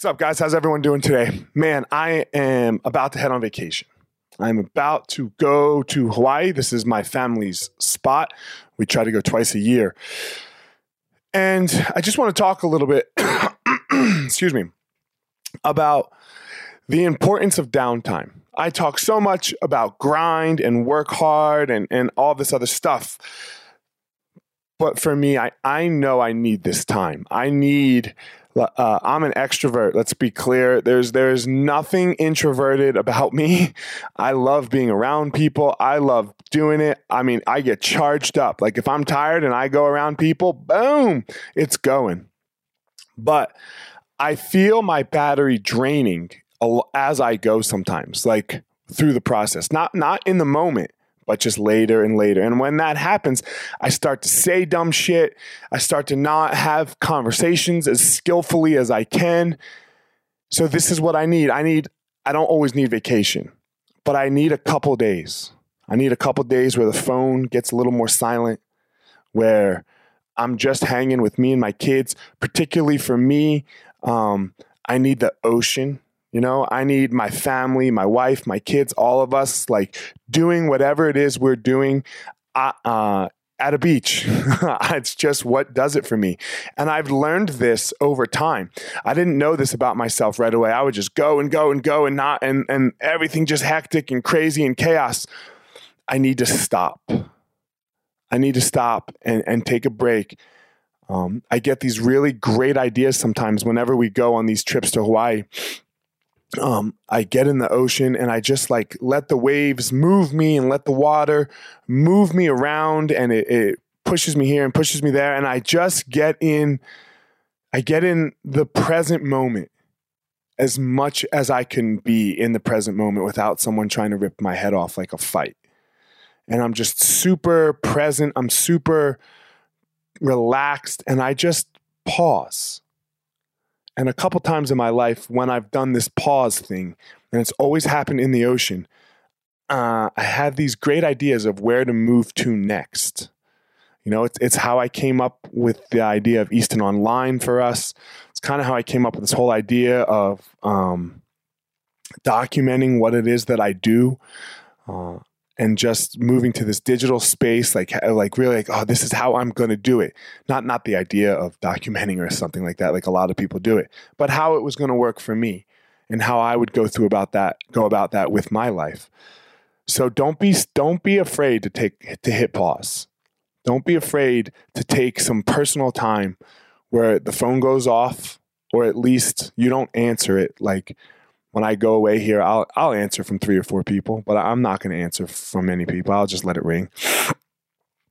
What's up, guys? How's everyone doing today? Man, I am about to head on vacation. I'm about to go to Hawaii. This is my family's spot. We try to go twice a year. And I just want to talk a little bit, excuse me, about the importance of downtime. I talk so much about grind and work hard and, and all this other stuff. But for me, I, I know I need this time. I need uh, I'm an extrovert. Let's be clear. There's there's nothing introverted about me. I love being around people. I love doing it. I mean, I get charged up. Like if I'm tired and I go around people, boom, it's going. But I feel my battery draining as I go sometimes, like through the process. Not not in the moment, but just later and later. And when that happens, I start to say dumb shit. I start to not have conversations as skillfully as I can. So this is what I need. I need I don't always need vacation, but I need a couple days. I need a couple days where the phone gets a little more silent, where I'm just hanging with me and my kids. Particularly for me, um, I need the ocean. You know, I need my family, my wife, my kids, all of us like doing whatever it is we're doing uh, uh, at a beach. it's just what does it for me. And I've learned this over time. I didn't know this about myself right away. I would just go and go and go and not, and, and everything just hectic and crazy and chaos. I need to stop. I need to stop and, and take a break. Um, I get these really great ideas sometimes whenever we go on these trips to Hawaii um, I get in the ocean and I just like let the waves move me and let the water move me around and it, it pushes me here and pushes me there. And I just get in, I get in the present moment as much as I can be in the present moment without someone trying to rip my head off like a fight. And I'm just super present. I'm super relaxed and I just pause and a couple times in my life, when I've done this pause thing, and it's always happened in the ocean, uh, I had these great ideas of where to move to next. You know, it's, it's how I came up with the idea of Easton Online for us. It's kind of how I came up with this whole idea of um, documenting what it is that I do. Uh, and just moving to this digital space like like really like oh this is how I'm going to do it. Not not the idea of documenting or something like that like a lot of people do it but how it was going to work for me and how I would go through about that go about that with my life. So don't be don't be afraid to take to hit pause. Don't be afraid to take some personal time where the phone goes off or at least you don't answer it like when I go away here, I'll I'll answer from three or four people, but I'm not going to answer from many people. I'll just let it ring.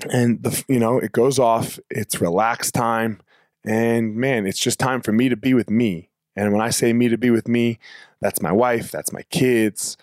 And the you know, it goes off, it's relaxed time, and man, it's just time for me to be with me. And when I say me to be with me, that's my wife, that's my kids,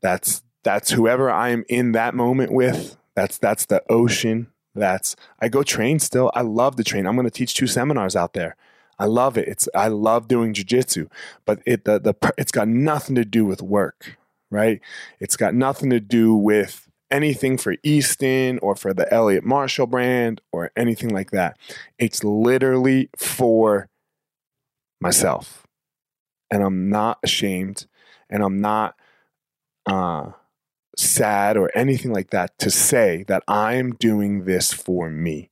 that's that's whoever I am in that moment with. That's that's the ocean. That's I go train still. I love to train. I'm going to teach two seminars out there. I love it. It's I love doing jujitsu, but it the the it's got nothing to do with work, right? It's got nothing to do with anything for Easton or for the Eliot Marshall brand or anything like that. It's literally for myself, and I'm not ashamed, and I'm not uh, sad or anything like that to say that I'm doing this for me.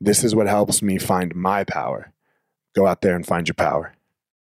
This is what helps me find my power. Go out there and find your power.